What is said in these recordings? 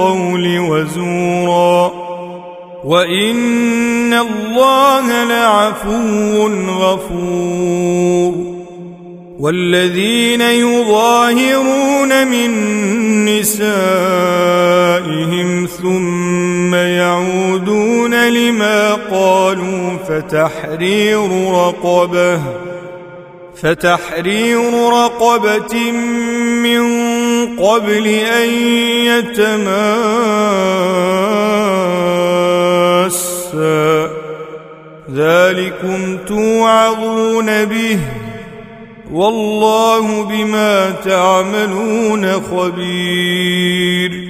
القول وزورا. وإن الله لعفو غفور. والذين يظاهرون من نسائهم ثم يعودون لما قالوا فتحرير رقبة. فتحرير رقبة من قبل أن يتماسا ذلكم توعظون به. والله بما تعملون خبير.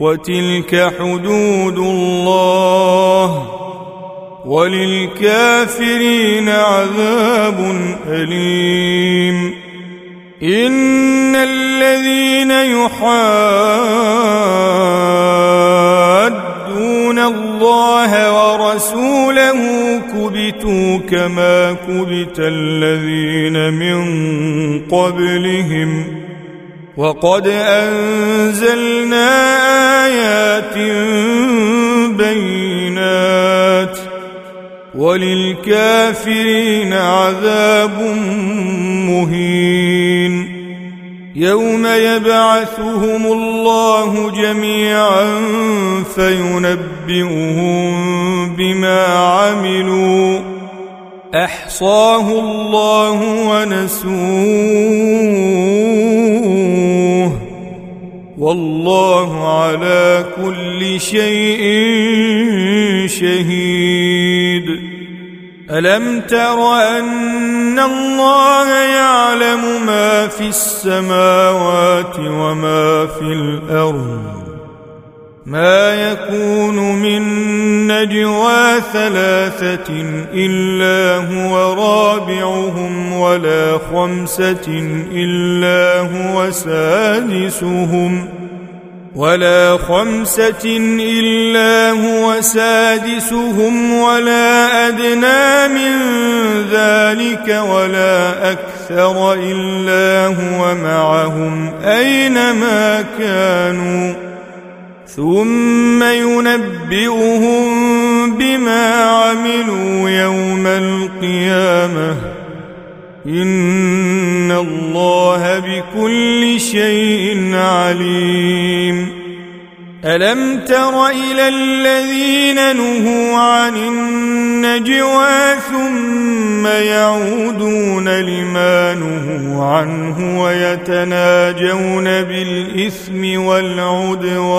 وتلك حدود الله وللكافرين عذاب أليم. إن الذين يحادون الله ورسوله كبتوا كما كبت الذين من قبلهم وقد أنزلنا آيات بينات وللكافرين عذاب مهين يوم يبعثهم الله جميعا فينبئهم بما عملوا أحصاه الله ونسوه والله على كل شيء شهيد. ألم تر أن الله يعلم ما في السماوات وما في الأرض؟ ما يكون من نجوى ثلاثة إلا هو رابعهم ولا خمسة إلا هو سادسهم. ولا خمسة إلا هو سادسهم ولا أدنى من ذلك ولا أكثر إلا هو معهم أينما كانوا. ثم ينبئهم بما عملوا يوم القيامة. ان الله بكل شيء عليم الم تر إلى الذين نهوا عن النجوى ثم يعودون لما نهوا عنه ويتناجون بالاثم والعدوان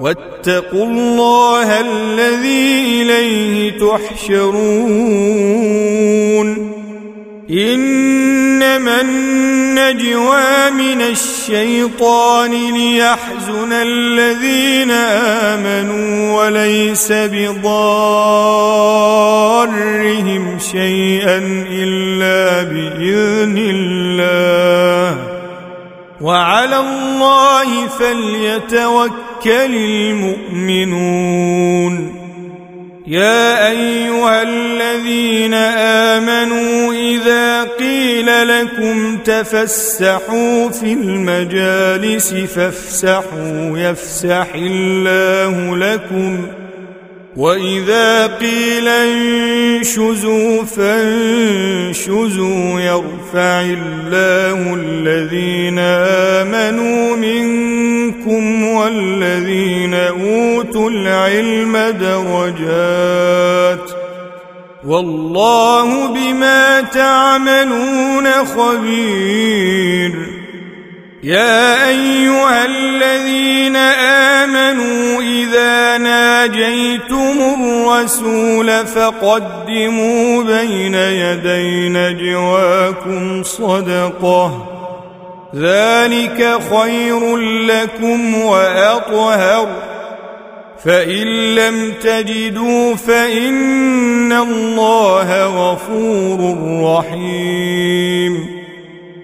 واتقوا الله الذي إليه تحشرون. إنما النجوى من الشيطان ليحزن الذين آمنوا وليس بضارهم شيئا إلا بإذن الله. وعلى الله فليتوكل المؤمنون. يا أيها الذين آمنوا إذا قيل لكم تفسحوا في المجالس فافسحوا يفسح الله لكم. واذا قيل انشزوا فانشزوا يرفع الله الذين امنوا منكم والذين اوتوا العلم درجات والله بما تعملون خبير يا أيها الذين آمنوا إذا ناجيتم الرسول فقدموا بين يدي نجواكم صدقة. ذلك خير لكم وأطهر. فإن لم تجدوا فإن الله غفور رحيم.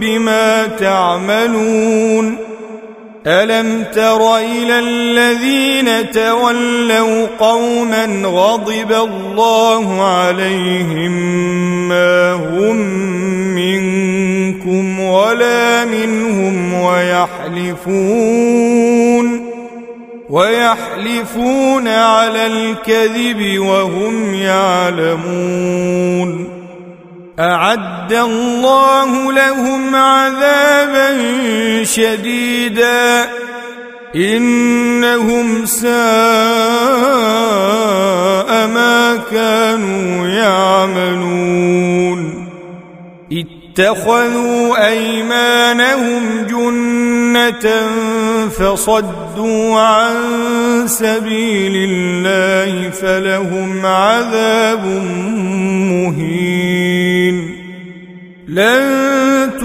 بما تعملون ألم تر إلى الذين تولوا قوما غضب الله عليهم ما هم منكم ولا منهم ويحلفون ويحلفون على الكذب وهم يعلمون أعد الله لهم شديدا إنهم ساء ما كانوا يعملون اتخذوا أيمانهم جنة فصدوا عن سبيل الله فلهم عذاب مهين لن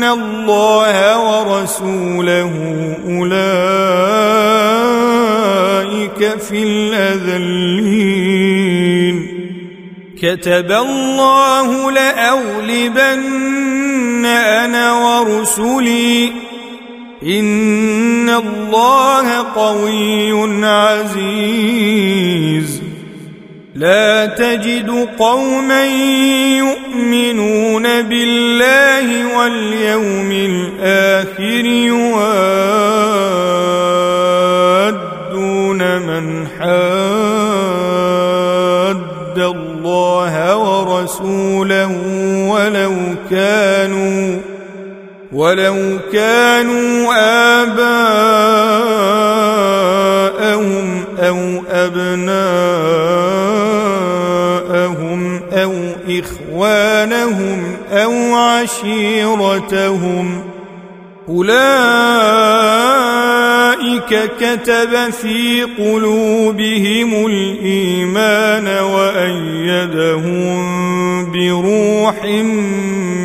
يحادون الله ورسوله اولئك في الأذلين كتب الله لأغلبن أنا ورسلي إن الله قوي عزيز لا تجد قوما يؤمنون عشيرتهم أولئك كتب في قلوبهم الإيمان وأيدهم بروح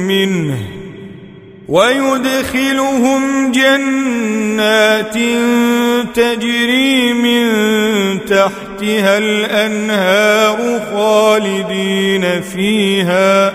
منه. ويدخلهم جنات تجري من تحتها الأنهار خالدين فيها.